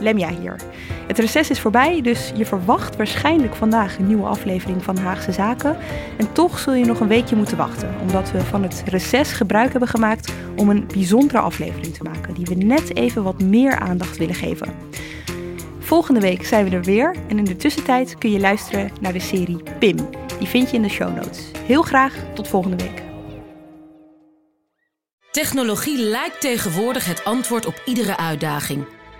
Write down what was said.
Lemja hier. Het reces is voorbij, dus je verwacht waarschijnlijk vandaag een nieuwe aflevering van Haagse Zaken. En toch zul je nog een weekje moeten wachten, omdat we van het reces gebruik hebben gemaakt om een bijzondere aflevering te maken, die we net even wat meer aandacht willen geven. Volgende week zijn we er weer en in de tussentijd kun je luisteren naar de serie PIM. Die vind je in de show notes. Heel graag tot volgende week. Technologie lijkt tegenwoordig het antwoord op iedere uitdaging.